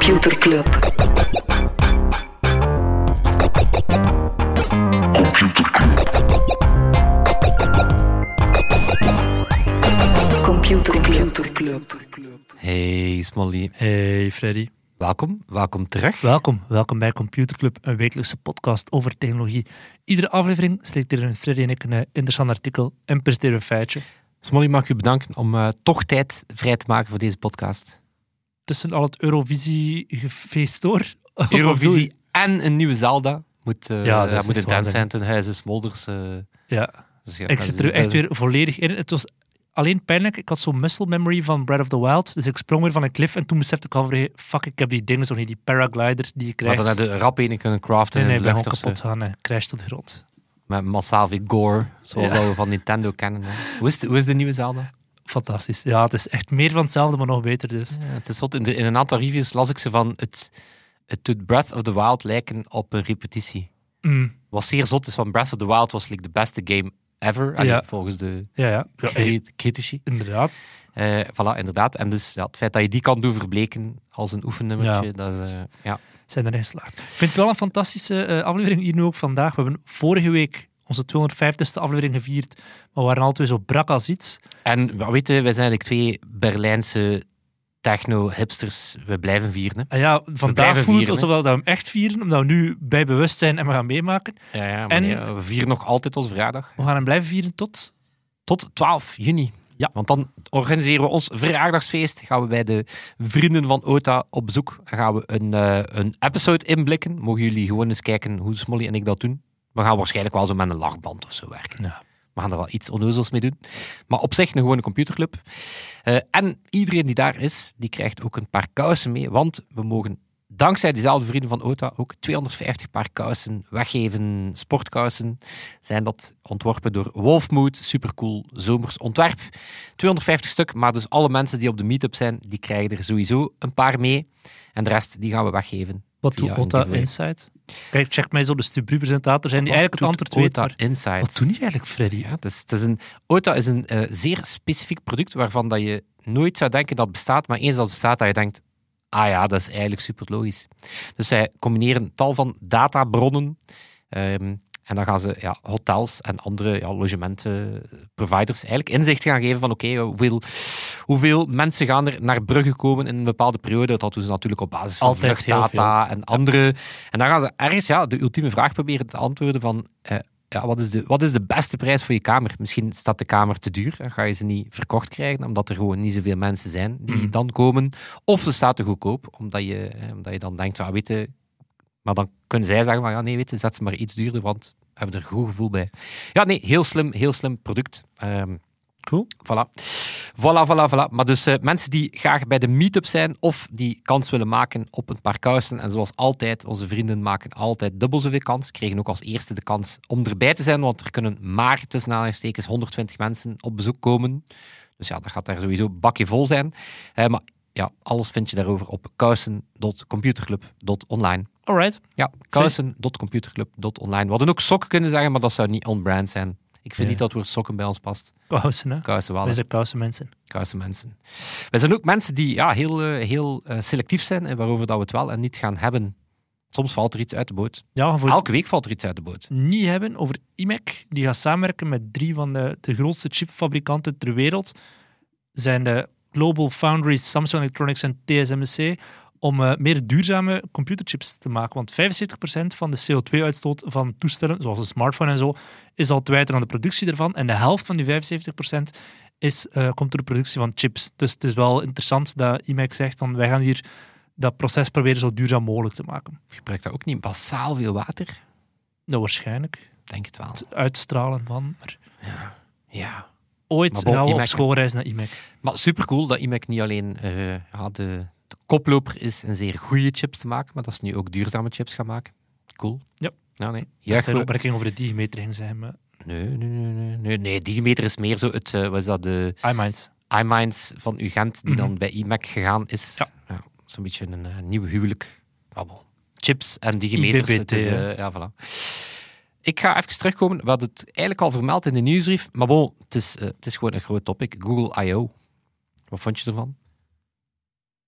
Computer Club. Computer Club. Hey Smolly, Hey Freddy. welkom. Welkom terug. Welkom. Welkom bij Computer Club, een wekelijkse podcast over technologie. Iedere aflevering selecteren Freddy en ik een interessant artikel en presenteren een feitje. Smolly, mag ik u bedanken om eh, toch tijd vrij te maken voor deze podcast. Tussen al het Eurovisie-gefeest door. Eurovisie en een nieuwe Zelda. Moet, eh Ja, dat moet echt intens zijn ten huize Smolders. eh, Ja, dus ja, ik zit er echt weer volledig in. Het was alleen pijnlijk. Ik had zo'n muscle memory van Breath of the Wild. Dus ik sprong weer van een cliff en toen besefte ik al fuck, ik heb die dingen zo niet. Die paraglider die je Maar krijgt. dan heb je rap een kunnen craften nee, nee, in ik de ben kapot gaan en crash tot de grond. Met massaal gore, zoals Ja. we van Nintendo kennen. hè. Hoe is, de, hoe is de nieuwe Zelda? Fantastisch. Ja, het is echt meer van hetzelfde, maar nog beter dus. Ja, het is zot. In, de- in een aantal reviews las ik ze van... Het, het doet Breath of the Wild lijken op een repetitie. Mm, Wat zeer zot is, van Breath of the Wild was like, de beste game ever. Allee, Ja. Volgens de ja, ja. ja critici. inderdaad. Eh, voilà, inderdaad. En dus ja, het feit dat je die kan doen verbleken als een oefennummertje, Ja. dat is... eh, ja. zijn erin geslaagd. Ik vind het wel een fantastische eh, aflevering hier nu ook vandaag. We hebben vorige week onze 250ste aflevering gevierd, maar we waren altijd zo brak als iets. En wat weet je, wij zijn eigenlijk twee Berlijnse techno-hipsters. We blijven vieren. Hè. En ja, vandaag voelt het alsof we hem echt vieren, omdat we nu bij bewust zijn en we gaan meemaken. Ja, ja, En- nee, we vieren nog altijd onze verjaardag. We gaan hem blijven vieren tot... Tot 12 juni. Ja. Want dan organiseren we ons verjaardagsfeest. Gaan we bij de vrienden van OTA op bezoek. En gaan we een, eh, een episode inblikken. Mogen jullie gewoon eens kijken hoe Smolly en ik dat doen. We gaan waarschijnlijk wel zo met een lachband of zo werken. Ja. We gaan er wel iets onnozels mee doen. Maar op zich een gewone computerclub. Eh, en iedereen die daar is, die krijgt ook een paar kousen mee. Want we mogen dankzij diezelfde vrienden van OTA ook 250 paar kousen weggeven. Sportkousen zijn dat ontworpen door Wolfmood. Supercool zomers ontwerp. 250 stuk, maar dus alle mensen die op de meetup zijn, die krijgen er sowieso een paar mee. En de rest, die gaan we weggeven. Wat doet OTA. Insight? Kijk, check mij zo de Stubru-presentator zijn die eigenlijk het antwoord weet. Maar Insight. wat doen die eigenlijk, Freddy? Ja, het is, het is een, OTA is een eh, zeer specifiek product waarvan dat je nooit zou denken dat het bestaat, maar eens dat het bestaat, dat je denkt, ah ja, dat is eigenlijk super logisch. Dus zij combineren tal van databronnen ehm, en dan gaan ze ja, hotels en andere ja, logementenproviders eigenlijk inzicht gaan geven van oké, hoeveel, hoeveel mensen gaan er naar Brugge komen in een bepaalde periode. Dat doen ze natuurlijk op basis van Altijd vluchtdata en andere. En dan gaan ze ergens ja, de ultieme vraag proberen te antwoorden van eh, ja, wat, is de, wat is de beste prijs voor je kamer? Misschien staat de kamer te duur en ga je ze niet verkocht krijgen, omdat er gewoon niet zoveel mensen zijn die Mm. dan komen. Of ze staat te goedkoop, omdat je, eh, omdat je dan denkt, van, ah, weet je, maar dan kunnen zij zeggen van ja, nee, weet je, zet ze maar iets duurder, want hebben er een goed gevoel bij. Ja, nee, heel slim, heel slim product. Ehm, Cool. Voilà. Voilà, voilà, voilà. Maar dus eh, mensen die graag bij de meetup zijn of die kans willen maken op een paar kousen. En zoals altijd, onze vrienden maken altijd dubbel zoveel kans. Kregen ook als eerste de kans om erbij te zijn, want er kunnen maar tussen aanhalingstekens 120 mensen op bezoek komen. Dus ja, dat gaat daar sowieso bakje vol zijn. Eh, maar ja, alles vind je daarover op kousen.computerclub.online. Alright. Ja, kousen.computerclub.online. We hadden ook sokken kunnen zeggen, maar dat zou niet on-brand zijn. Ik vind Ja. niet dat het woord sokken bij ons past. Kousen, hè? Kousen wel. Hè. zijn kousen mensen. Kousen mensen. Wij zijn ook mensen die ja, heel, eh, heel eh, selectief zijn en waarover dat we het wel en niet gaan hebben. Soms valt er iets uit de boot. Ja, voor Elke week valt er iets uit de boot. niet hebben over IMEC. Die gaat samenwerken met drie van de, de grootste chipfabrikanten ter wereld. Zijn de Global Foundries, Samsung Electronics en TSMC. Om eh, meer duurzame computerchips te maken. Want 75% van de CO2-uitstoot van toestellen, zoals een smartphone en zo, is al te wijten aan de productie ervan. En de helft van die 75% is, eh, komt door de productie van chips. Dus het is wel interessant dat IMEC zegt, dan, wij gaan hier dat proces proberen zo duurzaam mogelijk te maken. Gebruikt dat ook niet basaal veel water? Nou, waarschijnlijk. Denk het wel. Het uitstralen van... Maar Ja. ooit Maar bon, gaan we op schoolreis naar IMEC. Maar supercool dat IMEC niet alleen eh, ja, de, de koploper is een zeer goede chips te maken, maar dat ze nu ook duurzame chips gaan maken. Cool. Ja. Ja, nee. Ja, Juich een opmerking over de digimeter ging zijn, maar Nee, nee, nee, nee, nee. Nee, digimeter is meer zo het, eh, wat is dat, de iMinds. iMinds van UGent, die dan bij IMEC gegaan is. Ja. Ja. Zo'n beetje een eh, nieuw huwelijk. Babbel. Chips en digimeters. IBBT, is, eh, ja, voilà. Ik ga even terugkomen. We hadden het eigenlijk al vermeld in de nieuwsbrief, maar bon, het is, het is gewoon een groot topic. Google I.O. Wat vond je ervan?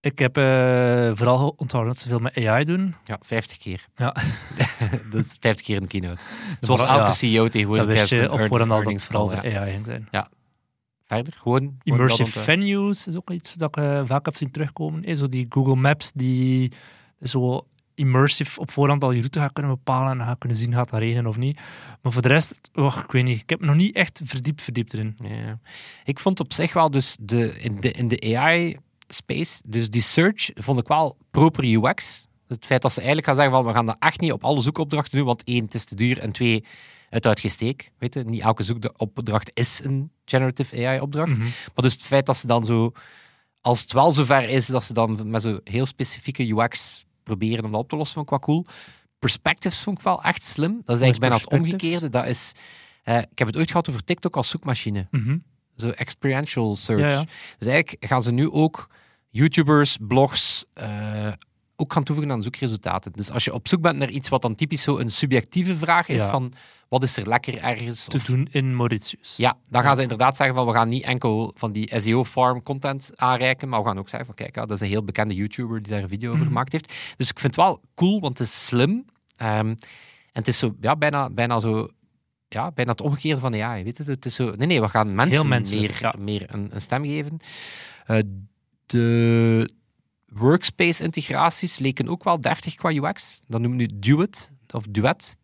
Ik heb eh, vooral onthouden dat ze veel met AI doen. Ja, 50 keer. Ja. dat is 50 keer een keynote. Zoals elke ja, CEO tegenwoordig Dat wist je op voorhand al dat het vooral voor ja. AI ging zijn. Verder, gewoon... gewoon Immersive venues is ook iets dat ik eh, vaak heb zien terugkomen. Eh, Zo die Google Maps die zo immersive op voorhand al je route gaat kunnen bepalen en gaat kunnen zien gaat het regenen of niet. Maar voor de rest, och, ik weet niet, ik heb me nog niet echt verdiept verdiept erin. Ja. Ik vond op zich wel dus de, in de, in de AI-space, dus die search vond ik wel proper UX. Het feit dat ze eigenlijk gaan zeggen van we gaan dat echt niet op alle zoekopdrachten doen, want één, het is te duur en twee, het uitgesteek. Weet je, niet elke zoekopdracht is een generative AI-opdracht. Mhm. Maar dus het feit dat ze dan zo, als het wel zover is, dat ze dan met zo heel specifieke UX proberen om dat op te lossen, vond ik wel cool. Perspectives vond ik wel echt slim. Dat is eigenlijk bijna het omgekeerde. Dat is, eh, ik heb het ooit gehad over TikTok als zoekmachine. Mhm. Zo experiential search. Ja, ja. Dus eigenlijk gaan ze nu ook YouTubers, blogs eh, ook gaan toevoegen aan zoekresultaten. Dus als je op zoek bent naar iets wat dan typisch zo een subjectieve vraag is Ja. van wat is er lekker ergens? Te of- doen in Mauritius. Ja, dan gaan ze inderdaad zeggen van we gaan niet enkel van die SEO-farm content aanreiken, maar we gaan ook zeggen van kijk, ja, dat is een heel bekende YouTuber die daar een video over Mhm. gemaakt heeft. Dus ik vind het wel cool, want het is slim. Ehm, en het is zo, ja, bijna, bijna zo, ja, bijna het omgekeerde van de AI. Weet je? Het is zo, nee, nee, we gaan mensen meer, ja. meer een, een stem geven. Eh, de workspace-integraties leken ook wel deftig qua UX. Dat noemen we nu Duet, of Duet.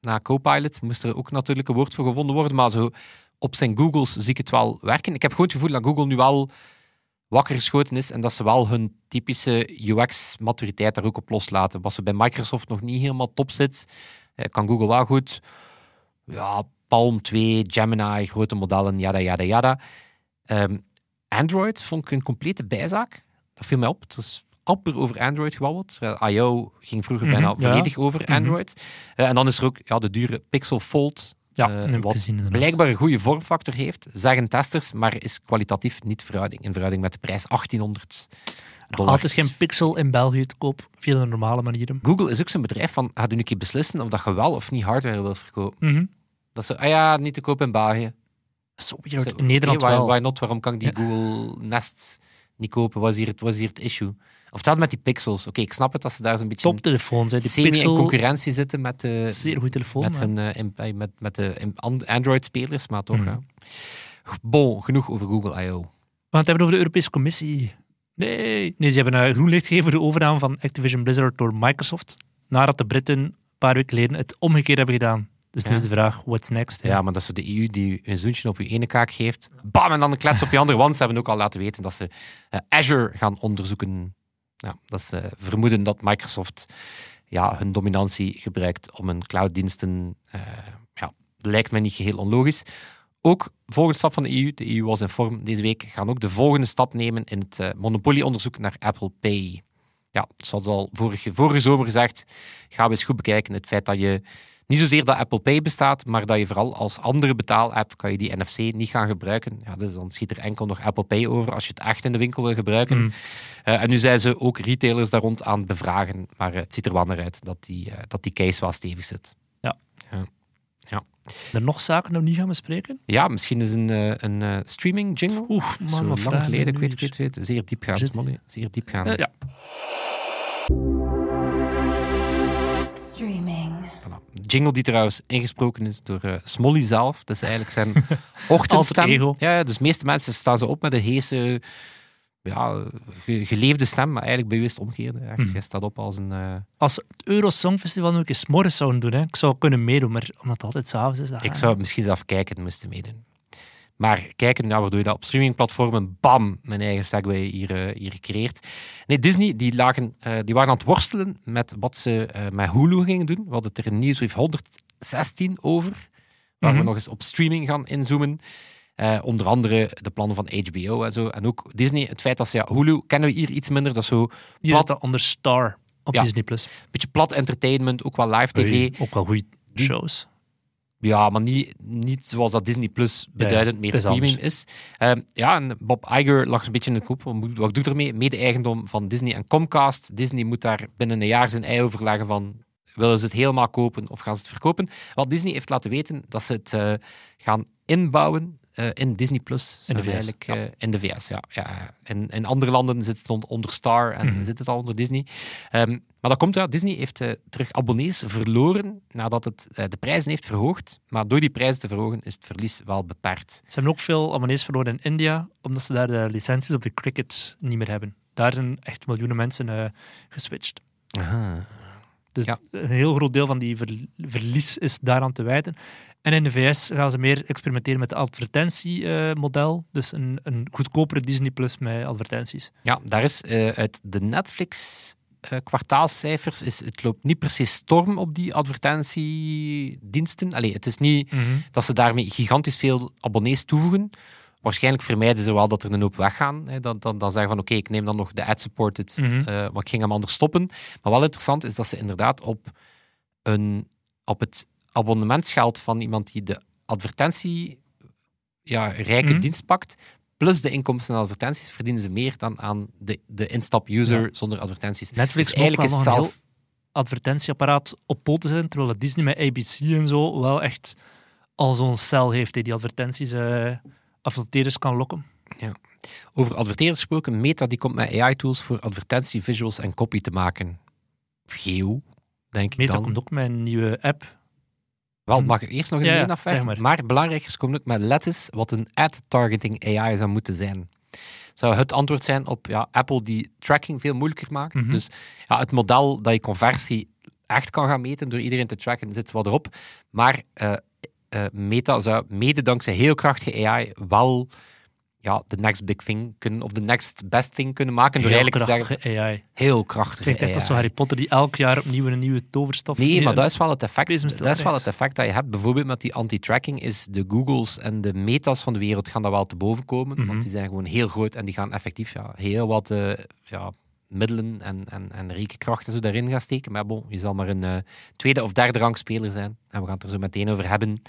Na Copilot moest er ook natuurlijk een woord voor gevonden worden, maar zo op zijn Googles zie ik het wel werken. Ik heb gewoon het gevoel dat Google nu wel wakker geschoten is en dat ze wel hun typische UX-maturiteit daar ook op loslaten. Wat ze bij Microsoft nog niet helemaal top zit, eh, kan Google wel goed. Ja, Palm 2, Gemini, grote modellen, yada, yada, yada. Ehm, Android vond ik een complete bijzaak. Dat viel mij op. Het is amper over Android gewabbeld. I.O. ging vroeger Mhm, bijna ja. volledig over Mhm. Android. Eh, en dan is er ook ja, de dure Pixel Fold, Ja, eh, wat gezien blijkbaar een goede vormfactor heeft, zeggen testers, maar is kwalitatief niet verhouding. In verhouding met de prijs 1800 dollar. Altijd geen pixel in België te koop, via de normale manieren. Google is ook zo'n bedrijf van, ga je nu een keer beslissen of dat je wel of niet hardware wil verkopen. Mhm. Dat zo, ah ja, niet te koop in België. Zo weird. In Nederland why, wel. Why not? Waarom kan ik die Google Nest niet kopen? Wat is hier is hier het issue? Of hetzelfde met die pixels. Oké, ik snap het dat ze daar zo'n beetje Toptelefoons, hè. Die semi in pixel, concurrentie zitten met de, zeer goed telefoon. met, hun, eh, eh, met, met de Android-spelers, maar toch. Mhm. Bon, genoeg over Google I.O. We gaan het hebben over de Europese Commissie. Nee, nee ze hebben een groen licht gegeven voor de overname van Activision Blizzard door Microsoft. Nadat de Britten een paar weken geleden het omgekeerd hebben gedaan. Dus nu is de vraag, what's next? Ja, maar dat is zo de EU die een zoentje op je ene kaak geeft. Bam, en dan een klets op je andere. Want ze hebben ook al laten weten dat ze eh, Azure gaan onderzoeken. Ja, dat ze vermoeden dat Microsoft ja, hun dominantie gebruikt om hun clouddiensten... eh ja, lijkt mij niet geheel onlogisch. Ook volgende stap van de EU, de EU was in vorm deze week, gaan ook de volgende stap nemen in het eh, monopolieonderzoek naar Apple Pay. Ja, zoals al vorige, vorige zomer gezegd, gaan we eens goed bekijken het feit dat je niet zozeer dat Apple Pay bestaat, maar dat je vooral als andere betaalapp kan je die NFC niet gaan gebruiken. Ja, dus dan schiet er enkel nog Apple Pay over als je het echt in de winkel wil gebruiken. Mm. Eh, en nu zijn ze ook retailers daar rond aan het bevragen, maar eh, het ziet er wel naar uit dat die, eh, dat die case wel stevig zit. Er nog zaken die we niet gaan bespreken? Ja, misschien is een, een streaming jingle. Oeh, man, Zo lang geleden, ik weet, ik weet. Zeer diepgaand, Molly. Zeer diepgaand. Ja. Jingle die trouwens ingesproken is door eh, Smolly zelf. Dat is eigenlijk zijn ochtendstem. Ja, dus de meeste mensen staan ze op met een heese, ja, ge- geleefde stem, maar eigenlijk bewust omgekeerde. Echt. Jij staat op als een... eh, Als het Euro Songfestival nu een keer morgens zouden doen, hè. ik zou kunnen meedoen, maar omdat het altijd s'avonds is. ik ah. zou misschien zelf kijken moesten meedoen. Maar kijken, ja, waar doe je dat? Op streamingplatformen, bam, mijn eigen segway hier, eh, hier gecreëerd. Nee, Disney, die, lagen, eh, die waren aan het worstelen met wat ze eh, met Hulu gingen doen. We hadden het er in Nieuwsbrief 116 over, waar we Mhm. nog eens op streaming gaan inzoomen. Onder andere de plannen van HBO en zo. En ook Disney, het feit dat ze, ja, Hulu kennen we hier iets minder, dat is zo plat, onder Star op Ja. Disney+. Plus. beetje plat entertainment, ook wel live tv. Hey, ook wel goede shows. Ja, maar niet, niet zoals dat Disney Plus beduidend meer premium is. Ehm, ja, en Bob Iger lag een beetje in de koep. Wat, doet ermee? Mede-eigendom van Disney en Comcast. Disney moet daar binnen een jaar zijn ei overleggen van... Willen ze het helemaal kopen of gaan ze het verkopen? Wat Disney heeft laten weten, dat ze het eh, gaan inbouwen eh, in Disney Plus. In de VS, Eigenlijk, eh, in de VS, ja. ja. In, in andere landen zit het on- onder Star en Mhm. zit het al onder Disney. Ehm, maar dat komt ja, Disney heeft eh, terug abonnees verloren nadat het de prijzen heeft verhoogd. Maar door die prijzen te verhogen is het verlies wel beperkt. Ze hebben ook veel abonnees verloren in India, omdat ze daar de licenties op de cricket niet meer hebben. Daar zijn echt miljoenen mensen geswitcht. Dus Ja. een heel groot deel van die ver- verlies is daaraan te wijten. En in de VS gaan ze meer experimenteren met het advertentiemodel. dus een, een goedkopere Disney Plus met advertenties. Ja, daar is eh, uit de Netflix eh, kwartaalcijfers, is, het loopt niet per se storm op die advertentiediensten. Allee, het is niet dat ze daarmee gigantisch veel abonnees toevoegen. Waarschijnlijk vermijden ze wel dat er een hoop weggaan. Hè. Dan, dan, dan zeggen van oké, ik neem dan nog de ad-supported, Mhm. eh, maar ik ging hem anders stoppen. Maar wel interessant is dat ze inderdaad op, een, op het abonnementsgeld van iemand die de advertentie ja, rijke Mhm. dienst pakt, plus de inkomsten en advertenties, verdienen ze meer dan aan de, de instap-user Ja. zonder advertenties. Netflix Dus eigenlijk is zelf... heel advertentieapparaat op poten zijn, terwijl het Disney met ABC en zo wel echt al zo'n cel heeft die die advertenties adverteerders kan lokken. Over adverteerders gesproken, Meta die komt met AI-tools voor advertentie, visuals en copy te maken. Geo, denk ik Meta dan. komt ook met een nieuwe app. Wel, Hm. mag ik eerst nog een Ja, afwerken? zeg maar. Maar belangrijker is, komt ook met Lettuce, wat een ad-targeting AI zou moeten zijn. Zou het antwoord zijn op ja, Apple die tracking veel moeilijker maakt. Mhm. Dus ja, het model dat je conversie echt kan gaan meten door iedereen te tracken, zit wel erop. Maar eh, eh, Meta zou mede dankzij heel krachtige AI wel ja, de next big thing kunnen, of de next best thing kunnen maken. Door Heel eigenlijk te zeggen, krachtige AI. heel krachtige Klinkt echt als zo. Harry Potter die elk jaar opnieuw een nieuwe toverstof... Nee, maar een- dat is wel het effect. Dat is wel het effect dat je hebt. Bijvoorbeeld met die anti-tracking is de Googles en de Metas van de wereld gaan dat wel te boven komen, Mhm. want die zijn gewoon heel groot en die gaan effectief ja, heel wat eh, ja, middelen en, en, en rekenkracht en zo daarin gaan steken. Maar bon, je zal maar een eh, tweede of derde rang speler zijn. En we gaan het er zo meteen over hebben.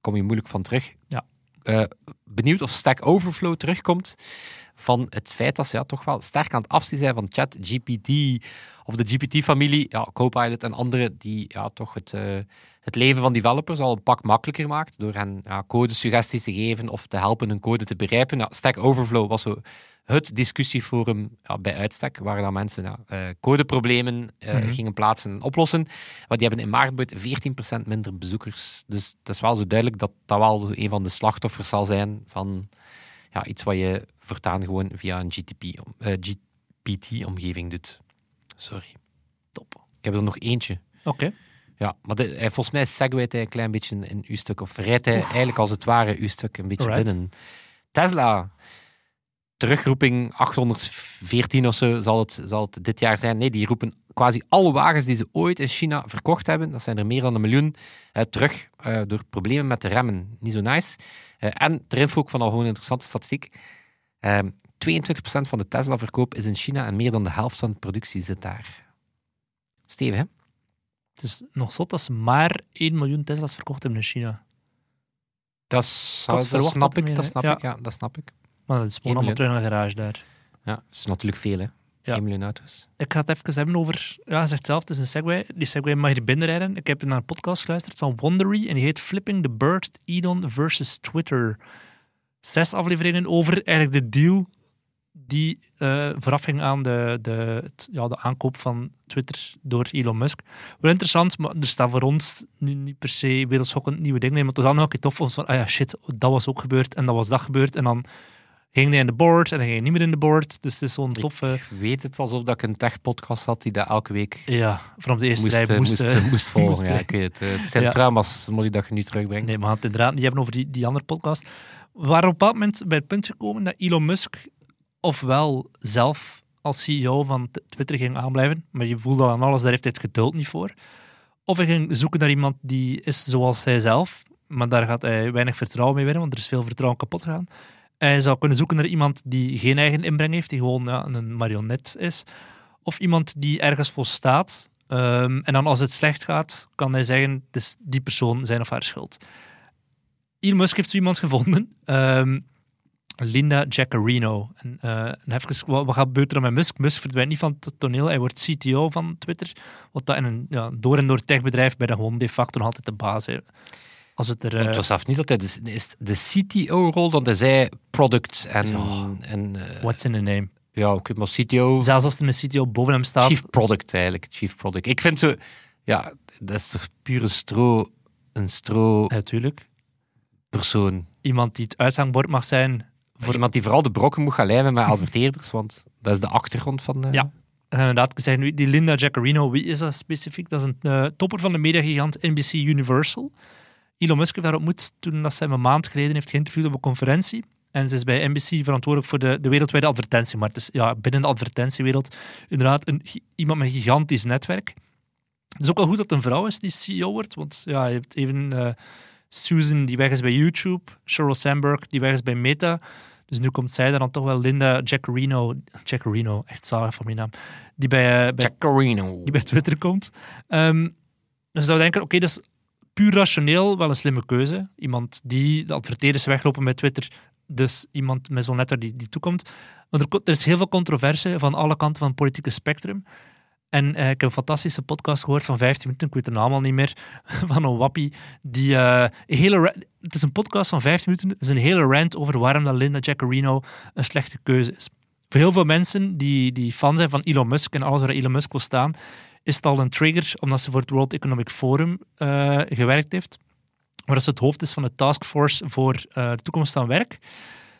Kom je moeilijk van terug. Ja. Eh, benieuwd of Stack Overflow terugkomt van het feit dat ze ja, toch wel sterk aan het afzien zijn van ChatGPT of de GPT-familie, ja, Copilot en andere, die ja, toch het, eh, het leven van developers al een pak makkelijker maakt door hen ja, codesuggesties te geven of te helpen hun code te begrijpen. Stack Overflow was zo het discussieforum ja, bij uitstek, waar dan mensen ja, eh, codeproblemen eh, Mhm. gingen plaatsen en oplossen. Maar die hebben in maart bijvoorbeeld 14% minder bezoekers. Dus het is wel zo duidelijk dat dat wel een van de slachtoffers zal zijn van ja, iets wat je voortaan gewoon via een GTP, eh, GPT-omgeving doet. Sorry. Top. Ik heb er nog eentje. Oké. Ja, maar de, volgens mij segwayt hij een klein beetje in uw stuk, of rijdt hij eigenlijk als het ware uw stuk een beetje Alright. binnen. Tesla, terugroeping 814 of zo zal het, zal het dit jaar zijn. Nee, die roepen quasi alle wagens die ze ooit in China verkocht hebben, dat zijn er meer dan een miljoen, eh, terug eh, door problemen met de remmen. Niet zo nice. Eh, en ter info ook van al gewoon een interessante statistiek. Ehm 22% van de Tesla-verkoop is in China en meer dan de helft van de productie zit daar. Stevig, hè? Het is nog zot dat ze maar 1 miljoen Tesla's verkocht hebben in China. Dat, zou- snap er ik, meer, dat snap Ja. ik, ja, dat snap ik. Maar dat is gewoon allemaal terug naar de garage daar. Ja, dat is natuurlijk veel, hè. Ja. 1 miljoen auto's. Ik ga het even hebben over... Ja, hij zegt zelf, het is een Segway. Die Segway mag hier binnenrijden. Ik heb naar een podcast geluisterd van Wondery en die heet Flipping the Bird, Elon versus Twitter. Zes afleveringen over eigenlijk de deal die eh vooraf ging aan de, de, het- ja, de aankoop van Twitter door Elon Musk. Wel interessant, maar er staan voor ons nu niet per se wereldschokkend nieuwe dingen in. Maar toch dan ook tof was van, ah ja, shit, dat was ook gebeurd en dat was dat gebeurd. En dan ging hij in de board en dan ging hij niet meer in de board. Dus het is zo'n toffe... Ik weet het alsof dat ik een tech-podcast had die dat elke week Ja, vanaf de eerste moest, rij eh, moest... moest, eh, eh, moest volgen. moest ja, ik weet het. Het zijn Ja. trauma's, Molly, dat je nu terugbrengt. Nee, gaan het inderdaad niet hebben over die, die andere podcast. We waren op bepaald moment bij het punt gekomen dat Elon Musk ofwel zelf als CEO van Twitter ging aanblijven, maar je voelde aan alles, daar heeft hij het geduld niet voor. Of hij ging zoeken naar iemand die is zoals hij zelf, maar daar gaat hij weinig vertrouwen mee winnen, want er is veel vertrouwen kapot gegaan. Hij zou kunnen zoeken naar iemand die geen eigen inbreng heeft, die gewoon ja, een marionet is. Of iemand die ergens voor staat. Ehm, en dan als het slecht gaat, kan hij zeggen, het is die persoon zijn of haar schuld. Elon Musk heeft zo iemand gevonden. ehm, Linda Jaccarino. En, eh, en even, wat, wat gebeurt er dan met Musk? Musk verdwijnt niet van het toneel. Hij wordt CTO van Twitter. Wat dat in een ja, door en door techbedrijf bij de gewoon de facto altijd de baas is. Als het er... Want eh, Het was zelfs niet dat hij de, is het de CTO-rol, want hij zei product en... Ja. en eh, what's in the name? ja, oké, maar CTO... Zelfs als er een CTO boven hem staat. Chief Product eigenlijk, Chief Product. Ik vind zo... Ja, dat is toch pure stro... Een stro-persoon. Natuurlijk. Iemand die het uithangbord mag zijn. Voor iemand die vooral de brokken moet gaan lijmen met adverteerders, want dat is de achtergrond van... eh, Ja. En inderdaad, ik zeg nu, die Linda Jaccarino, wie is dat specifiek? Dat is een topper van de mediagigant NBC Universal. Elon Musk heeft daar ontmoet toen dat zij hem een maand geleden heeft geïnterviewd op een conferentie. En ze is bij NBC verantwoordelijk voor de, de wereldwijde advertentiemarkt. Dus ja, binnen de advertentiewereld inderdaad een, iemand met een gigantisch netwerk. Het is ook wel goed dat het een vrouw is die CEO wordt, want ja, je hebt even eh, Susan die weg is bij YouTube, Sheryl Sandberg die weg is bij Meta. Dus nu komt zij daar dan toch wel Linda Jaccarino, Jaccarino, echt zalig van mijn naam, die bij, eh, bij die bij Twitter komt. Ehm dus zou denken, oké, dat is puur rationeel wel een slimme keuze. Iemand die de adverteerders weglopen bij Twitter, dus iemand met zo'n netwerk die, die toekomt. Maar er, er is heel veel controverse van alle kanten van het politieke spectrum. En eh, ik heb een fantastische podcast gehoord van 15 minuten, ik weet de naam al niet meer, van een wappie. Die, eh, hele het is een podcast van 15 minuten, het is een hele rant over waarom dat Linda Jaccarino een slechte keuze is. Voor heel veel mensen die, die fan zijn van Elon Musk en alles waar Elon Musk wil staan, is het al een trigger omdat ze voor het World Economic Forum eh, gewerkt heeft. Waar ze het hoofd is van de taskforce voor eh, de toekomst van werk.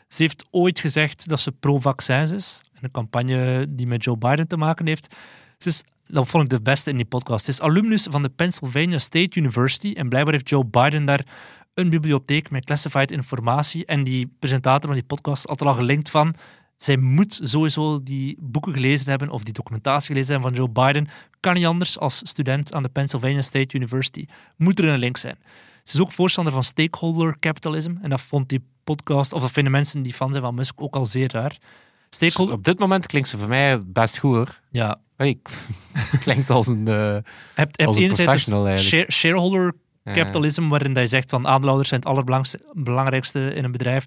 Ze heeft ooit gezegd dat ze pro-vaccins is. Een campagne die met Joe Biden te maken heeft. Ze is, dat vond ik de beste in die podcast. Ze is alumnus van de Pennsylvania State University. En blijkbaar heeft Joe Biden daar een bibliotheek met classified informatie. En die presentator van die podcast had er al gelinkt van. Zij moet sowieso die boeken gelezen hebben of die documentatie gelezen hebben van Joe Biden. Kan niet anders als student aan de Pennsylvania State University. Moet er een link zijn. Ze is ook voorstander van stakeholder capitalism. En dat vond die podcast, of dat vinden mensen die fan zijn van Musk ook al zeer raar. Stakeholder... Op dit moment klinkt ze voor mij best goed hoor. Ja. Hey, klinkt als een... hebt, Als hebt een professional dus eigenlijk. share- shareholder. Capitalism, waarin dat je zegt van aandeelhouders zijn het allerbelangrijkste in een bedrijf.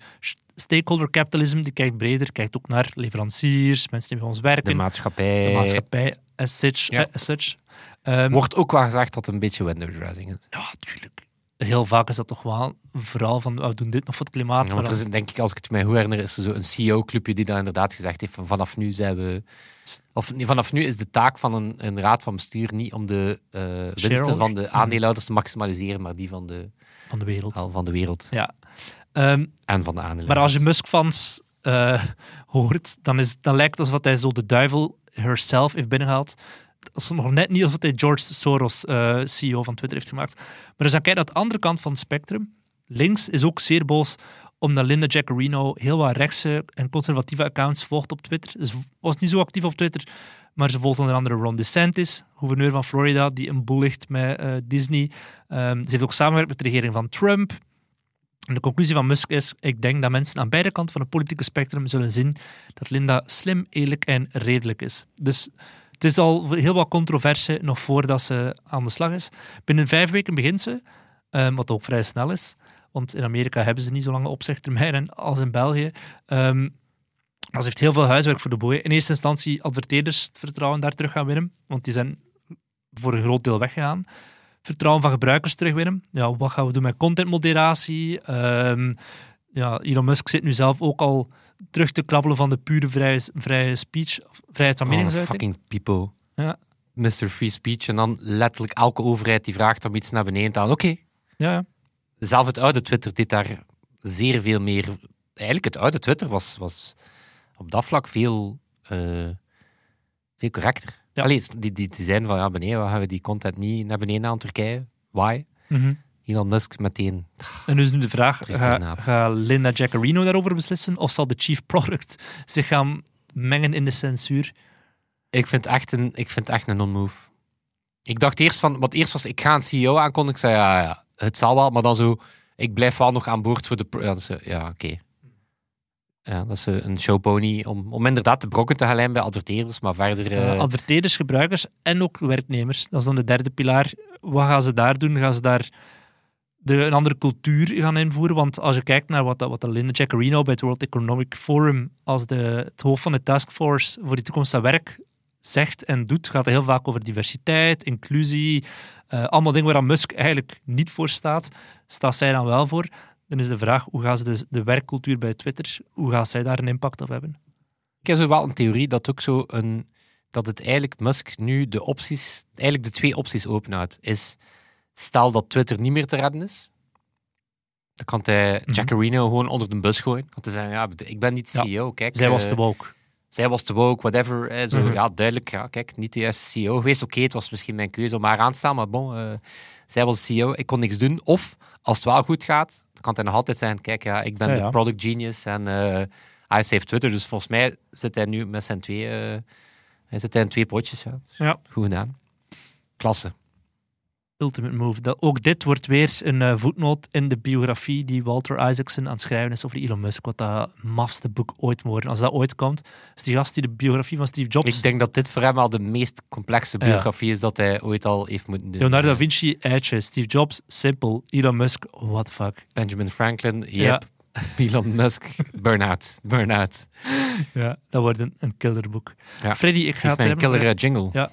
Stakeholder capitalism, die kijkt breder, kijkt ook naar leveranciers, mensen die bij ons werken, De maatschappij. de maatschappij, as such. Ja. eh, as such. Ehm, Wordt ook wel gezegd dat het een beetje window dressing is. Ja, tuurlijk. Heel vaak is dat toch wel verhaal van we doen dit nog voor het klimaat. Ja, maar want er dan- is, denk ik, als ik het mij goed herinner, is er zo een CEO-clubje die daar inderdaad gezegd heeft van vanaf nu zijn we... Of nee, vanaf nu is de taak van een, een raad van bestuur niet om de eh, winsten van de aandeelhouders te maximaliseren, maar die van de, van de wereld. van de wereld Ja. Ehm, en van de aandeelhouders. Maar als je Musk-fans eh, hoort, dan, is, dan lijkt het alsof hij zo de duivel herself heeft binnengehaald. Dat is nog net niet alsof hij George Soros, eh, CEO van Twitter, heeft gemaakt. Maar als je kijkt naar de andere kant van het spectrum, links is ook zeer boos omdat Linda Jaccarino heel wat rechtse en conservatieve accounts volgt op Twitter. Ze was niet zo actief op Twitter, maar ze volgt onder andere Ron DeSantis, gouverneur van Florida, die een boel ligt met eh, Disney. Ehm, ze heeft ook samengewerkt met de regering van Trump. En de conclusie van Musk is, ik denk dat mensen aan beide kanten van het politieke spectrum zullen zien dat Linda slim, eerlijk en redelijk is. Dus het is al heel wat controverse nog voordat ze aan de slag is. Binnen vijf weken begint ze, eh, wat ook vrij snel is. Want in Amerika hebben ze niet zo lange opzegtermijnen als in België. Ehm, maar ze heeft heel veel huiswerk voor de boeien. In eerste instantie adverteerders het vertrouwen daar terug gaan winnen, want die zijn voor een groot deel weggegaan vertrouwen van gebruikers terugwinnen. Ja, wat gaan we doen met contentmoderatie? Ehm ja, Elon Musk zit nu zelf ook al terug te krabbelen van de pure vrije, vrije speech, vrijheid van Oh, meningsuiting. fucking people. Ja. Mr. Free Speech. En dan letterlijk elke overheid die vraagt om iets naar beneden te halen. Oké, Ja, ja. zelf het oude Twitter deed daar zeer veel meer. Eigenlijk, het oude Twitter was, was op dat vlak veel, eh, veel correcter. Ja. Allee, die, die, die zijn van ja, beneden, we gaan we die content niet naar beneden aan Turkije. Why? Mhm. Elon Musk meteen. En dus nu de vraag, is ga, gaat Linda Jaccarino daarover beslissen of zal de chief product zich gaan mengen in de censuur? Ik vind het echt een, ik vind echt een non-move. Ik dacht eerst van, wat eerst was, ik ga een CEO aankondigen. Ik zei ja, ja, het zal wel, maar dan zo, ik blijf wel nog aan boord voor de. Ja, ja oké. Ja, dat is eh, een showpony om, om inderdaad de brokken te gaan lijmen bij adverteerders, maar verder. Uh, adverteerders, gebruikers en ook werknemers. Dat is dan de derde pilaar. Wat gaan ze daar doen? Gaan ze daar de, een andere cultuur gaan invoeren? Want als je kijkt naar wat, wat Linda Jaccarino bij het World Economic Forum als de, het hoofd van de taskforce voor die toekomst aan werk zegt en doet, gaat het heel vaak over diversiteit, inclusie, eh, allemaal dingen waar Musk eigenlijk niet voor staat, staat zij dan wel voor. Dan is de vraag, hoe gaan ze de, de werkcultuur bij Twitter, hoe gaat zij daar een impact op hebben? Ik heb zo wel een theorie dat ook zo een, dat het eigenlijk Musk nu de opties, eigenlijk de twee opties openhoudt. Is stel dat Twitter niet meer te redden is, dan kan hij Mhm. Jackarino gewoon onder de bus gooien. Kan hij zeggen, ja, ik ben niet Ja. CEO, kijk. Zij was eh, te woke. zij was te woke, whatever. Zo, Mhm. Ja, duidelijk. Ja, kijk, niet de juiste CEO geweest. Oké, het was misschien mijn keuze om haar aan te staan, maar bon, eh, zij was de CEO. Ik kon niks doen. Of, als het wel goed gaat, dan kan hij nog altijd zeggen, kijk, ja, ik ben Ja, de product genius en eh hij heeft Twitter. Dus volgens mij zit hij nu met zijn twee, eh, hij zit in twee potjes. Ja. Dus Ja. Goed gedaan. Klasse. Ultimate Move. Dat, ook dit wordt weer een eh, voetnoot in de biografie die Walter Isaacson aan het schrijven is over Elon Musk. Wat dat mafste boek ooit moet worden. Als dat ooit komt, is die gast die de biografie van Steve Jobs... Ik denk dat dit voor hem al de meest complexe Ja. biografie is dat hij ooit al heeft moeten doen. Leonardo da Vinci, eitje. Steve Jobs, simpel. Elon Musk, what the fuck. Benjamin Franklin, yep. Elon Musk, burn-out. Burn-out. Ja, dat wordt een, een killerboek. Ja. Freddy, ik ga het een killer eh, jingle. Ja.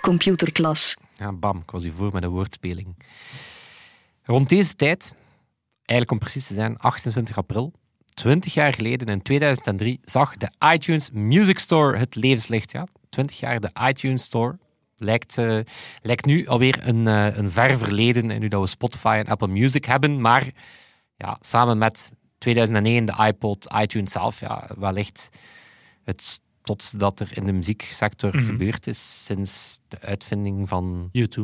Computerklas. Ja, bam, ik was hier voor met een woordspeling. Rond deze tijd, eigenlijk om precies te zijn, 28 april, 20 jaar geleden, in 2003, zag de iTunes Music Store het levenslicht. Ja. 20 jaar de iTunes Store. Lijkt, eh, lijkt nu alweer een, eh, een ver verleden, en nu dat we Spotify en Apple Music hebben, maar ja, samen met 2001 de iPod, iTunes zelf, ja, wellicht het totste dat er in de muzieksector Mhm. gebeurd is sinds de uitvinding van U2.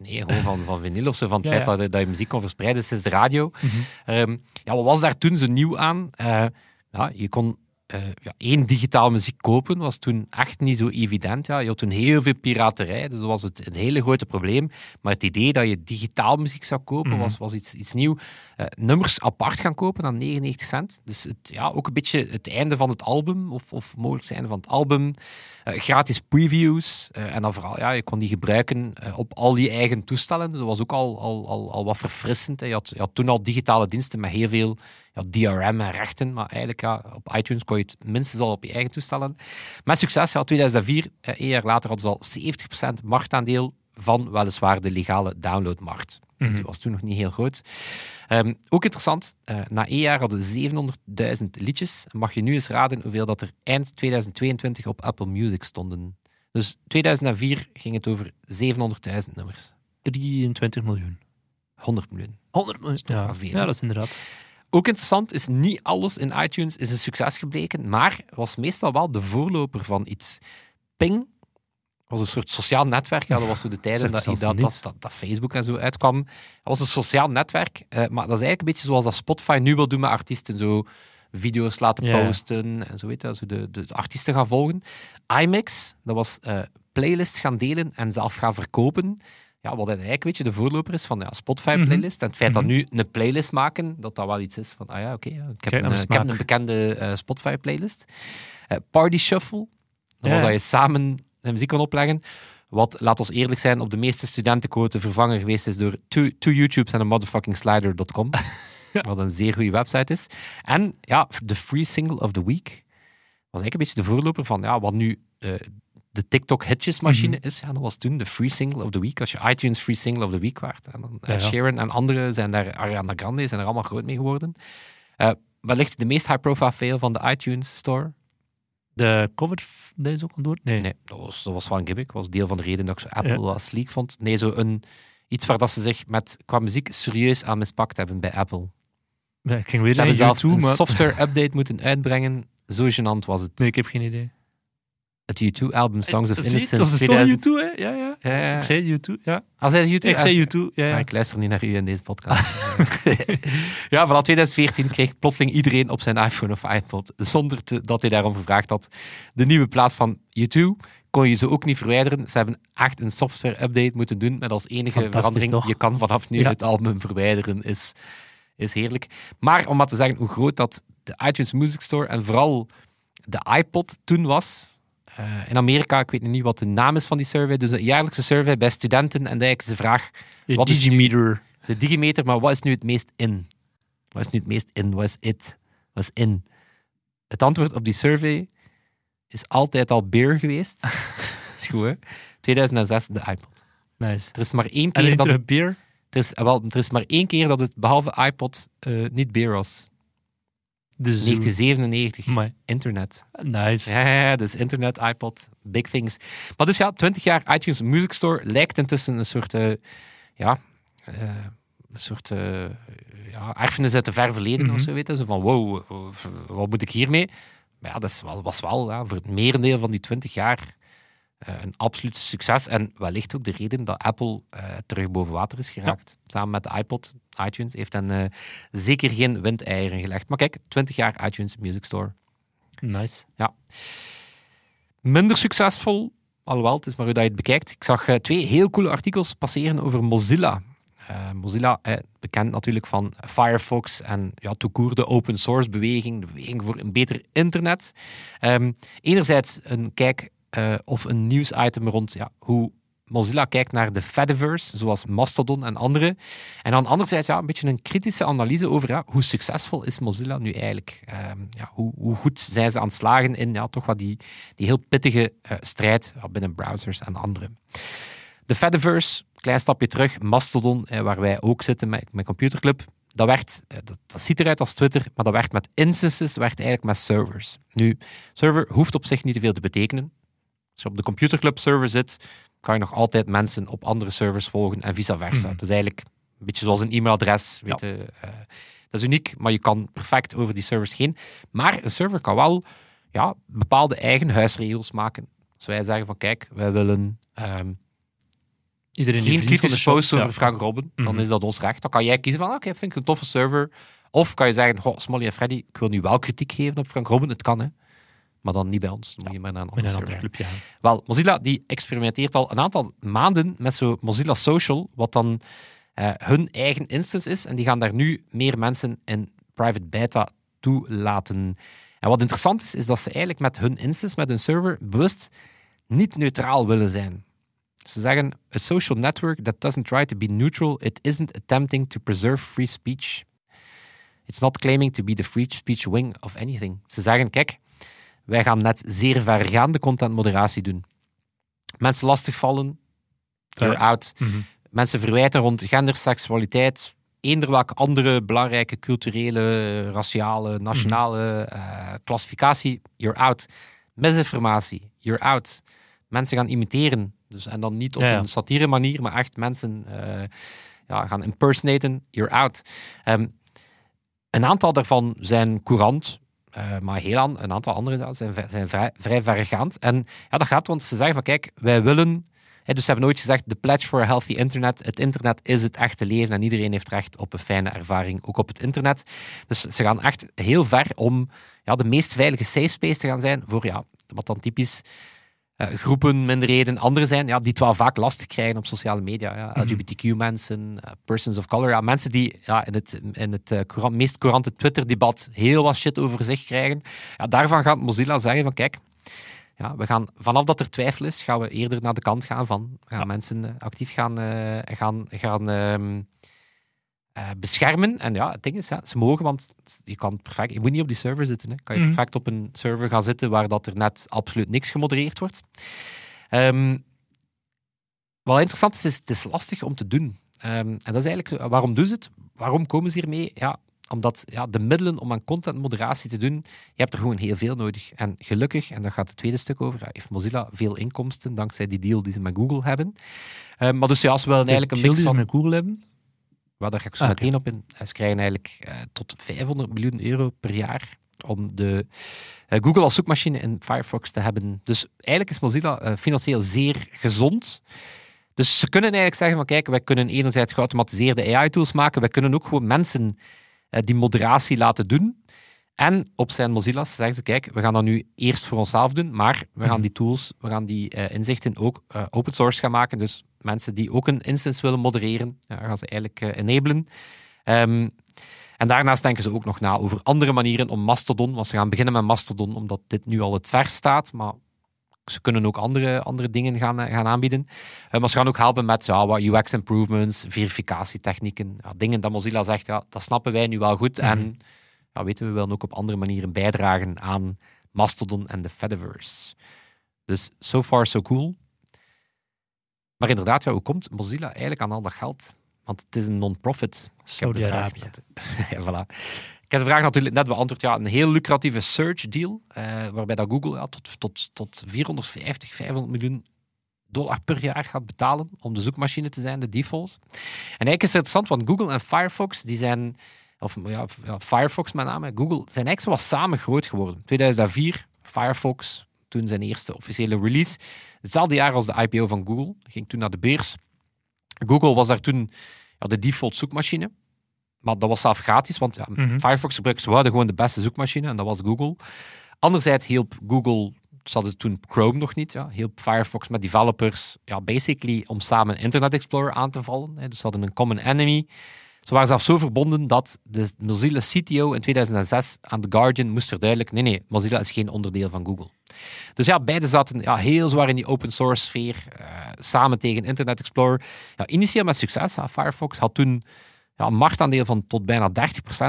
Nee, gewoon van, van vinyl of zo, van het Ja, feit ja. Dat, je, dat je muziek kon verspreiden sinds de radio. Mhm. Ehm, ja, wat was daar toen zo nieuw aan? Eh, ja, je kon eh, ja, één digitaal muziek kopen, was toen echt niet zo evident. Ja. Je had toen heel veel piraterij, dus dat was het, een hele grote probleem. Maar het idee dat je digitaal muziek zou kopen, Mhm. was, was iets, iets nieuw. Eh, nummers apart gaan kopen aan 99 cent. Dus het, ja, ook een beetje het einde van het album, of, of mogelijk het einde van het album. Eh, gratis previews. en dan vooral, ja, je kon die gebruiken op al je eigen toestellen. Dus dat was ook al, al, al, al wat verfrissend. Hè. Je, had, je had toen al digitale diensten met heel veel ja, DRM en rechten. Maar eigenlijk, ja, op iTunes kon je het minstens al op je eigen toestellen. Met succes, ja, 2004, eh, één jaar later, hadden ze al 70% marktaandeel van weliswaar de legale downloadmarkt. Mhm. die was toen nog niet heel groot. Ehm, ook interessant, eh, na één jaar hadden 700.000 liedjes. Mag je nu eens raden hoeveel dat er eind 2022 op Apple Music stonden? Dus 2004 ging het over 700.000 nummers. 23 miljoen. 100 miljoen. 100 miljoen. Ja, veel, dat is inderdaad. Ook interessant is, niet alles in iTunes is een succes gebleken, maar was meestal wel de voorloper van iets. Ping was een soort sociaal netwerk. Ja, dat was zo de tijden dat, dat, dat, dat, Facebook en zo uitkwam. Dat was een sociaal netwerk, eh, maar dat is eigenlijk een beetje zoals dat Spotify nu wil doen met artiesten. Zo video's laten posten en zo, weet je, zo de, de, de artiesten gaan volgen. iMix, dat was eh playlists gaan delen en zelf gaan verkopen. Ja, wat eigenlijk weet je, de voorloper is van ja, Spotify-playlist. En het feit dat Mhm. nu een playlist maken, dat dat wel iets is van, ah ja, oké, ja, ik, heb een, ik heb een bekende eh, Spotify-playlist. Eh, Party Shuffle, dat was dat je samen muziek kon opleggen. Wat, laat ons eerlijk zijn, op de meeste studentenquoten vervangen geweest is door two, two YouTubes en een motherfucking slider.com. Wat een zeer goede website is. En ja, de Free Single of the Week was eigenlijk een beetje de voorloper van ja, wat nu eh, de TikTok-hitjesmachine Mhm. is. Ja, dat was toen de Free Single of the Week. Als je iTunes Free Single of the Week waard. En dan Ja, ja. Sheeran en anderen zijn daar, Ariana Grande zijn er allemaal groot mee geworden. Eh wellicht de meest high-profile fail van de iTunes Store. De cover, dat is ook al door? Nee. Nee, dat was, dat was wel een gimmick. Was deel van de reden dat ik zo Apple Ja. wel sleek vond. Nee, zo een, iets waar dat ze zich met, qua muziek serieus aan mispakt hebben bij Apple. Ja, ik ging weer Ze naar hebben zelf U2, een maar... software-update moeten uitbrengen. Zo gênant was het. Nee, ik heb geen idee. Het U2-album Songs of Innocence Dat is toch 2000. U2, hè? Ja, ja. Ja, ja. Ik zei U2, ja. Als hij YouTube, Ik zei U2, ja, Maar ik luister niet naar u in deze podcast. ja, vanaf 2014 kreeg plotseling iedereen op zijn iPhone of iPod, zonder te- dat hij daarom gevraagd had, de nieuwe plaat van U2. Kon je ze ook niet verwijderen. Ze hebben echt een software-update moeten doen met als enige verandering, toch? je kan vanaf nu Ja. het album verwijderen, is, is heerlijk. Maar om maar te zeggen hoe groot dat de iTunes Music Store en vooral de iPod toen was, eh, in Amerika, ik weet niet wat de naam is van die survey, dus een jaarlijkse survey bij studenten, en eigenlijk is de vraag, Je Wat is nu- Digimeter. de digimeter, maar wat is nu het meest in? Wat is nu het meest in? Wat is it? Wat is in? Het antwoord op die survey is altijd al beer geweest. is goed, hè? 2006 de iPod. Nice. Er is maar één keer dat terug beer? er is, eh, wel, er is maar één keer dat het behalve iPod eh, niet beer was. De Zoo. 1997. Amai. Internet. Nice. Ja, ja, ja, dus internet, iPod, big things. Maar dus ja, 20 jaar iTunes Music Store lijkt intussen een soort, eh, ja, eh, een soort eh, ja, erfenis uit de ver verleden Mhm. of zo, weten. Zo van, wow, wat moet ik hiermee? Maar ja, dat wel, was wel ja, voor het merendeel van die 20 jaar een absoluut succes. En wellicht ook de reden dat Apple eh, terug boven water is geraakt. Samen met de iPod, iTunes, heeft hen eh, zeker geen windeieren gelegd. Maar kijk, 20 jaar iTunes Music Store. Nice. minder succesvol. Alhoewel, het is maar hoe dat je het bekijkt. Ik zag eh, twee heel coole artikels passeren over Mozilla. Eh, Mozilla, eh, bekend natuurlijk van Firefox en ja, court de open source beweging, de beweging voor een beter internet. Ehm, enerzijds een kijk eh, of een nieuwsitem rond ja, hoe Mozilla kijkt naar de Fediverse, zoals Mastodon en andere. En dan anderzijds ja, een beetje een kritische analyse over ja, hoe succesvol is Mozilla nu eigenlijk. Ehm, ja, hoe, hoe goed zijn ze aan het slagen in ja, toch wat die, die heel pittige eh, strijd binnen browsers en andere. De Fediverse, klein stapje terug, Mastodon, eh, waar wij ook zitten met mijn computerclub, dat, werd, dat, dat ziet eruit als Twitter, maar dat werkt met instances, werkt eigenlijk met servers. Nu, server hoeft op zich niet te veel te betekenen. Als je op de computerclub server zit, kan je nog altijd mensen op andere servers volgen en vice versa. Dat is eigenlijk een beetje zoals een e-mailadres. Weet je, eh, dat is uniek, maar je kan perfect over die servers heen. Maar een server kan wel ja, bepaalde eigen huisregels maken. Als wij zeggen van kijk, wij willen ehm, Iedereen geen vriend van de kritische post over Ja. Frank Robben, dan Mhm. is dat ons recht. Dan kan jij kiezen van oké, vind ik een toffe server. Of kan je zeggen, goh, Smolly en Freddy, ik wil nu wel kritiek geven op Frank Robben. Het kan, hè. Maar dan niet bij ons. Dan moet je maar naar een andere een clubje gaan. Wel, Mozilla die experimenteert al een aantal maanden met zo Mozilla Social, wat dan eh, hun eigen instance is. En die gaan daar nu meer mensen in private beta toelaten. En wat interessant is, is dat ze eigenlijk met hun instance, met hun server, bewust niet neutraal willen zijn. Ze zeggen, a social network that doesn't try to be neutral, it isn't attempting to preserve free speech. It's not claiming to be the free speech wing of anything. Ze zeggen, kijk, wij gaan net zeer vergaande contentmoderatie doen. Mensen lastigvallen, you're Ja. out. Mhm. Mensen verwijten rond gender, seksualiteit, eender welke andere belangrijke culturele, raciale, nationale eh, klassificatie, you're out. Misinformatie, you're out. Mensen gaan imiteren. Dus, en dan niet op Ja, ja. een satire manier, maar echt mensen eh, ja, gaan impersonaten, you're out. Ehm, een aantal daarvan zijn courant, eh, maar aan, een aantal andere zelfs zijn, zijn vrij, vrij vergaand. En ja, dat gaat, want ze zeggen van kijk, wij willen... Hè, dus ze hebben nooit gezegd, the pledge for a healthy internet. Het internet is het echte leven en iedereen heeft recht op een fijne ervaring, ook op het internet. Dus ze gaan echt heel ver om ja, de meest veilige safe space te gaan zijn voor ja, wat dan typisch eh, groepen, minderheden, anderen zijn, ja, die het wel vaak lastig krijgen op sociale media. Ja. Mhm. LGBTQ-mensen, eh, persons of color. Ja, mensen die ja, in het, in het eh, courant- meest courante Twitter-debat heel wat shit over zich krijgen. Ja, daarvan gaat Mozilla zeggen van kijk, ja, we gaan, vanaf dat er twijfel is, gaan we eerder naar de kant gaan van gaan Ja. mensen actief gaan, gaan, gaan ehm, eh, beschermen. En ja, het ding is, ja, ze mogen, want je kan perfect, je moet niet op die server zitten. Hè. Kan je Mhm. perfect op een server gaan zitten waar dat er net absoluut niks gemodereerd wordt. Ehm, wat interessant is, is het is lastig om te doen. Ehm, en dat is eigenlijk, waarom doen ze het? Waarom komen ze hiermee? Ja, omdat ja, de middelen om aan contentmoderatie te doen, je hebt er gewoon heel veel nodig. En gelukkig, en daar gaat het tweede stuk over, ja, heeft Mozilla veel inkomsten dankzij die deal die ze met Google hebben. Ehm, maar dus ja, ze willen eigenlijk een mix die ze van... met Google hebben. Waar daar ga ik zo Ah, meteen op in. Ze krijgen eigenlijk eh, tot 500 miljoen euro per jaar om de eh, Google als zoekmachine in Firefox te hebben. Dus eigenlijk is Mozilla eh, financieel zeer gezond. Dus ze kunnen eigenlijk zeggen van kijk, wij kunnen enerzijds geautomatiseerde AI-tools maken, wij kunnen ook gewoon mensen die moderatie laten doen. En op zijn Mozilla's zeggen ze, kijk, we gaan dat nu eerst voor onszelf doen, maar we gaan Mhm. die tools, we gaan die inzichten ook open source gaan maken. Dus mensen die ook een instance willen modereren, ja, gaan ze eigenlijk eh, enablen. Ehm, en daarnaast denken ze ook nog na over andere manieren om Mastodon, want ze gaan beginnen met Mastodon, omdat dit nu al het vers staat, maar ze kunnen ook andere, andere dingen gaan, eh, gaan aanbieden. Eh, maar ze gaan ook helpen met ja, wat UX improvements, verificatietechnieken, ja, dingen dat Mozilla zegt, ja, dat snappen wij nu wel goed. Mhm. En ja, weten we, we willen ook op andere manieren bijdragen aan Mastodon en de Fediverse. Dus so far so cool. Maar inderdaad, ja, hoe komt Mozilla eigenlijk aan al dat geld? Want het is een non-profit. Saudi-Arabië. ja, voilà. Ik heb de vraag natuurlijk net beantwoord. Ja, een heel lucratieve search deal, eh, waarbij dat Google ja, tot, tot, tot 450, 500 miljoen dollar per jaar gaat betalen om de zoekmachine te zijn, de default. En eigenlijk is het interessant, want Google en Firefox, die zijn, of ja, ja, Firefox met name, Google, zijn eigenlijk zo wat samen groot geworden. 2004, Firefox, toen zijn eerste officiële release. Hetzelfde jaar als de IPO van Google, ging toen naar de beurs. Google was daar toen ja, de default zoekmachine. Maar dat was zelf gratis, want ja, Mhm. Firefox gebruikers hadden gewoon de beste zoekmachine en dat was Google. Anderzijds hielp Google, ze hadden toen Chrome nog niet, ja, hielp Firefox met developers ja, basically om samen Internet Explorer aan te vallen. Hè. Dus ze hadden een common enemy. Ze waren zelfs zo verbonden dat de Mozilla CTO in 2006 aan The Guardian moest verduidelijken, nee, nee, Mozilla is geen onderdeel van Google. Dus ja, beide zaten ja, heel zwaar in die open source sfeer, eh, samen tegen Internet Explorer. Initieel met succes. Firefox had toen ja, een marktaandeel van tot bijna 30%.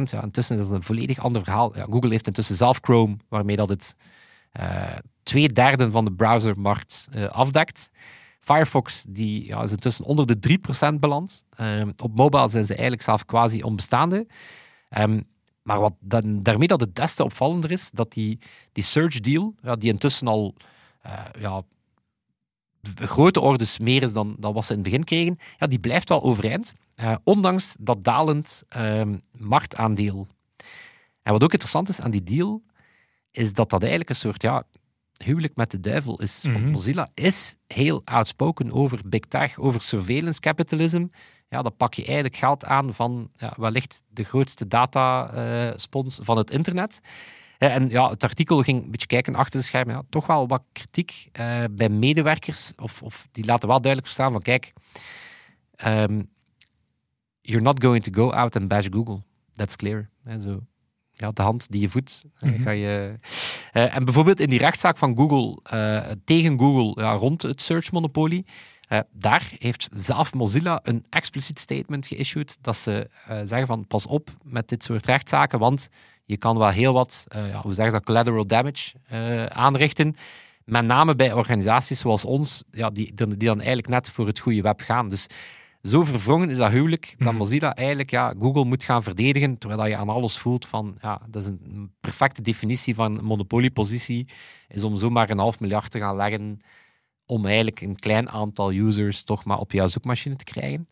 Ja, intussen is dat een volledig ander verhaal. Ja, Google heeft intussen zelf Chrome, waarmee dat het eh, twee derde van de browsermarkt eh, afdekt. Firefox die, ja, is intussen onder de 3% beland. Ehm, op mobile zijn ze eigenlijk zelf quasi onbestaande. Ehm, maar wat dan, daarmee dat het des te opvallender is, dat die, die search deal, ja, die intussen al eh, ja, grote orders meer is dan, dan wat ze in het begin kregen, ja, die blijft wel overeind. eh, ondanks dat dalend ehm, marktaandeel. En wat ook interessant is aan die deal, is dat dat eigenlijk een soort ja, huwelijk met de duivel is. Want Mhm. Mozilla is heel outspoken over big tech, over surveillance capitalism. Ja, dan pak je eigenlijk geld aan van ja, wellicht de grootste dataspons van het internet. Eh, En ja, het artikel ging een beetje kijken achter de schermen. Ja, toch wel wat kritiek eh, bij medewerkers. Of, of die laten wel duidelijk verstaan van kijk, ehm, you're not going to go out and bash Google. That's clear. Hè, zo. Ja, de hand die je voedt. eh, Mhm. ga je... Eh, en bijvoorbeeld in die rechtszaak van Google, eh, tegen Google, ja, rond het search-monopolie, eh, daar heeft zelf Mozilla een expliciet statement geissued dat ze eh, zeggen van pas op met dit soort rechtszaken, want je kan wel heel wat, eh, ja, hoe zeg je dat, collateral damage aanrichten. Met name bij organisaties zoals ons, ja, die, die dan eigenlijk net voor het goede web gaan. Dus zo verwrongen is dat huwelijk dat Mhm. Mozilla eigenlijk ja, Google moet gaan verdedigen, terwijl je aan alles voelt van, ja, dat is een perfecte definitie van monopoliepositie, is om zomaar een half miljard te gaan leggen om eigenlijk een klein aantal users toch maar op jouw zoekmachine te krijgen.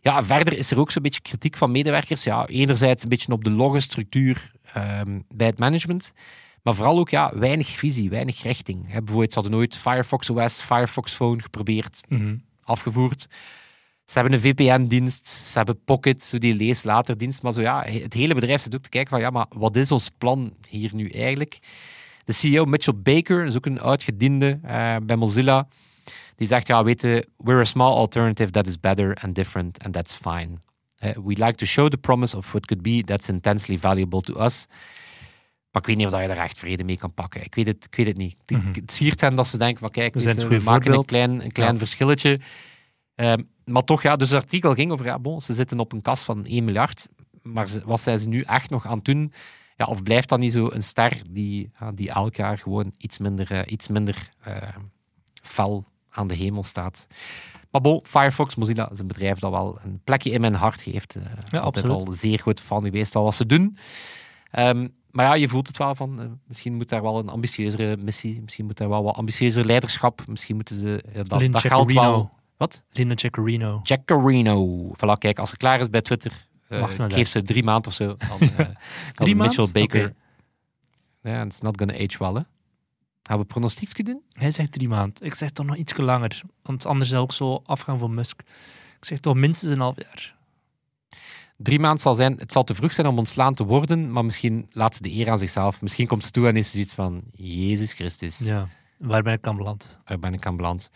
Ja, verder is er ook zo'n beetje kritiek van medewerkers. Ja, enerzijds een beetje op de loggenstructuur ehm, bij het management, maar vooral ook ja, weinig visie, weinig richting. Bijvoorbeeld, ze hadden nooit Firefox OS, Firefox Phone geprobeerd, Mhm. afgevoerd. Ze hebben een VPN-dienst, ze hebben Pocket, zo die lees-later-dienst. Maar zo, ja, het hele bedrijf zit ook te kijken van, ja, maar wat is ons plan hier nu eigenlijk? De CEO Mitchell Baker is ook een uitgediende eh, bij Mozilla. Die zegt, ja, weet je, we're a small alternative that is better and different and that's fine. Eh, we like to show the promise of what could be that's intensely valuable to us. Maar ik weet niet of dat je daar echt vrede mee kan pakken. Ik weet het, ik weet het niet. Het- Mhm. Het siert hen dat ze denken van, kijk, We weet maken een klein, een klein Ja. verschilletje. Ehm, maar toch, ja, dus het artikel ging over, ja, bon, ze zitten op een kas van 1 miljard. Maar ze- wat zijn ze nu echt nog aan het doen? Ja, of blijft dat niet zo een ster die, die elk jaar gewoon iets minder, eh, iets minder eh, fel aan de hemel staat? Maar bon, Firefox, Mozilla is een bedrijf dat wel een plekje in mijn hart geeft. Eh, Ja, altijd absoluut. al zeer goed fan geweest van wat ze doen. Ehm, maar ja, je voelt het wel van, misschien moet daar wel een ambitieuzere missie, misschien moet daar wel wat ambitieuzer leiderschap, misschien moeten ze dat, dat geld wel... Wat? Linda Ceccarino. Jack Carino. Voilà, kijk, als ze klaar is bij Twitter, eh, ik geef ze drie maanden of zo. Dan, eh, Drie Mitchell? Baker. Oké. Ja, it's not gonna age well, hè. Gaan we pronostiekje doen? Hij zegt drie maanden. Ik zeg toch nog iets langer. Want anders zou ik zo afgaan voor Musk. Ik zeg toch minstens een half jaar. Drie maanden zal zijn, het zal te vroeg zijn om ontslaan te worden, maar misschien laat ze de eer aan zichzelf. Misschien komt ze toe en is ze zoiets van, Jezus Christus, Ja. Waar ben ik aan beland? waar ben ik aan beland?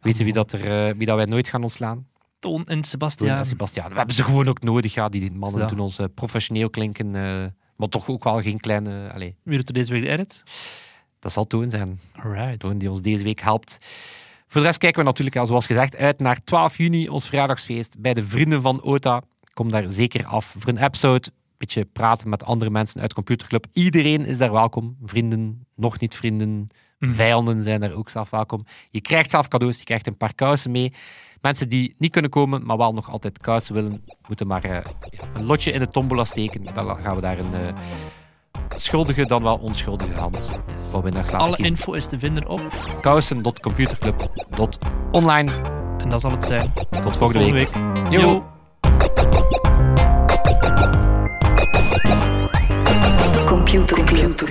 Weet je wie dat, er, eh, wie dat wij nooit gaan ontslaan? Toon en Toon Sebastian. en Sebastian. We hebben ze gewoon ook nodig, ja. Die mannen doen ons professioneel klinken, eh, maar toch ook wel geen kleine... Allez, Wie doet er deze week de edit? dat zal Toon zijn. Alright. Toon die ons deze week helpt. Voor de rest kijken we natuurlijk, ja, zoals gezegd, uit naar 12 juni, ons verjaardagsfeest bij de Vrienden van OTA. Kom daar zeker af voor een episode. beetje praten met andere mensen uit computerclub. Iedereen is daar welkom. Vrienden, nog niet vrienden, Mhm. Vijanden zijn er ook zelf welkom. Je krijgt zelf cadeaus, je krijgt een paar kousen mee. Mensen die niet kunnen komen, maar wel nog altijd kousen willen, moeten maar eh, een lotje in de tombola steken. Dan gaan we daar een... Eh, schuldige dan wel onschuldige hand. Yes. Alle info is te vinden op kousen.computerclub.online. En dat zal het zijn. Tot, volgende, week. week. Yo. Computer Club.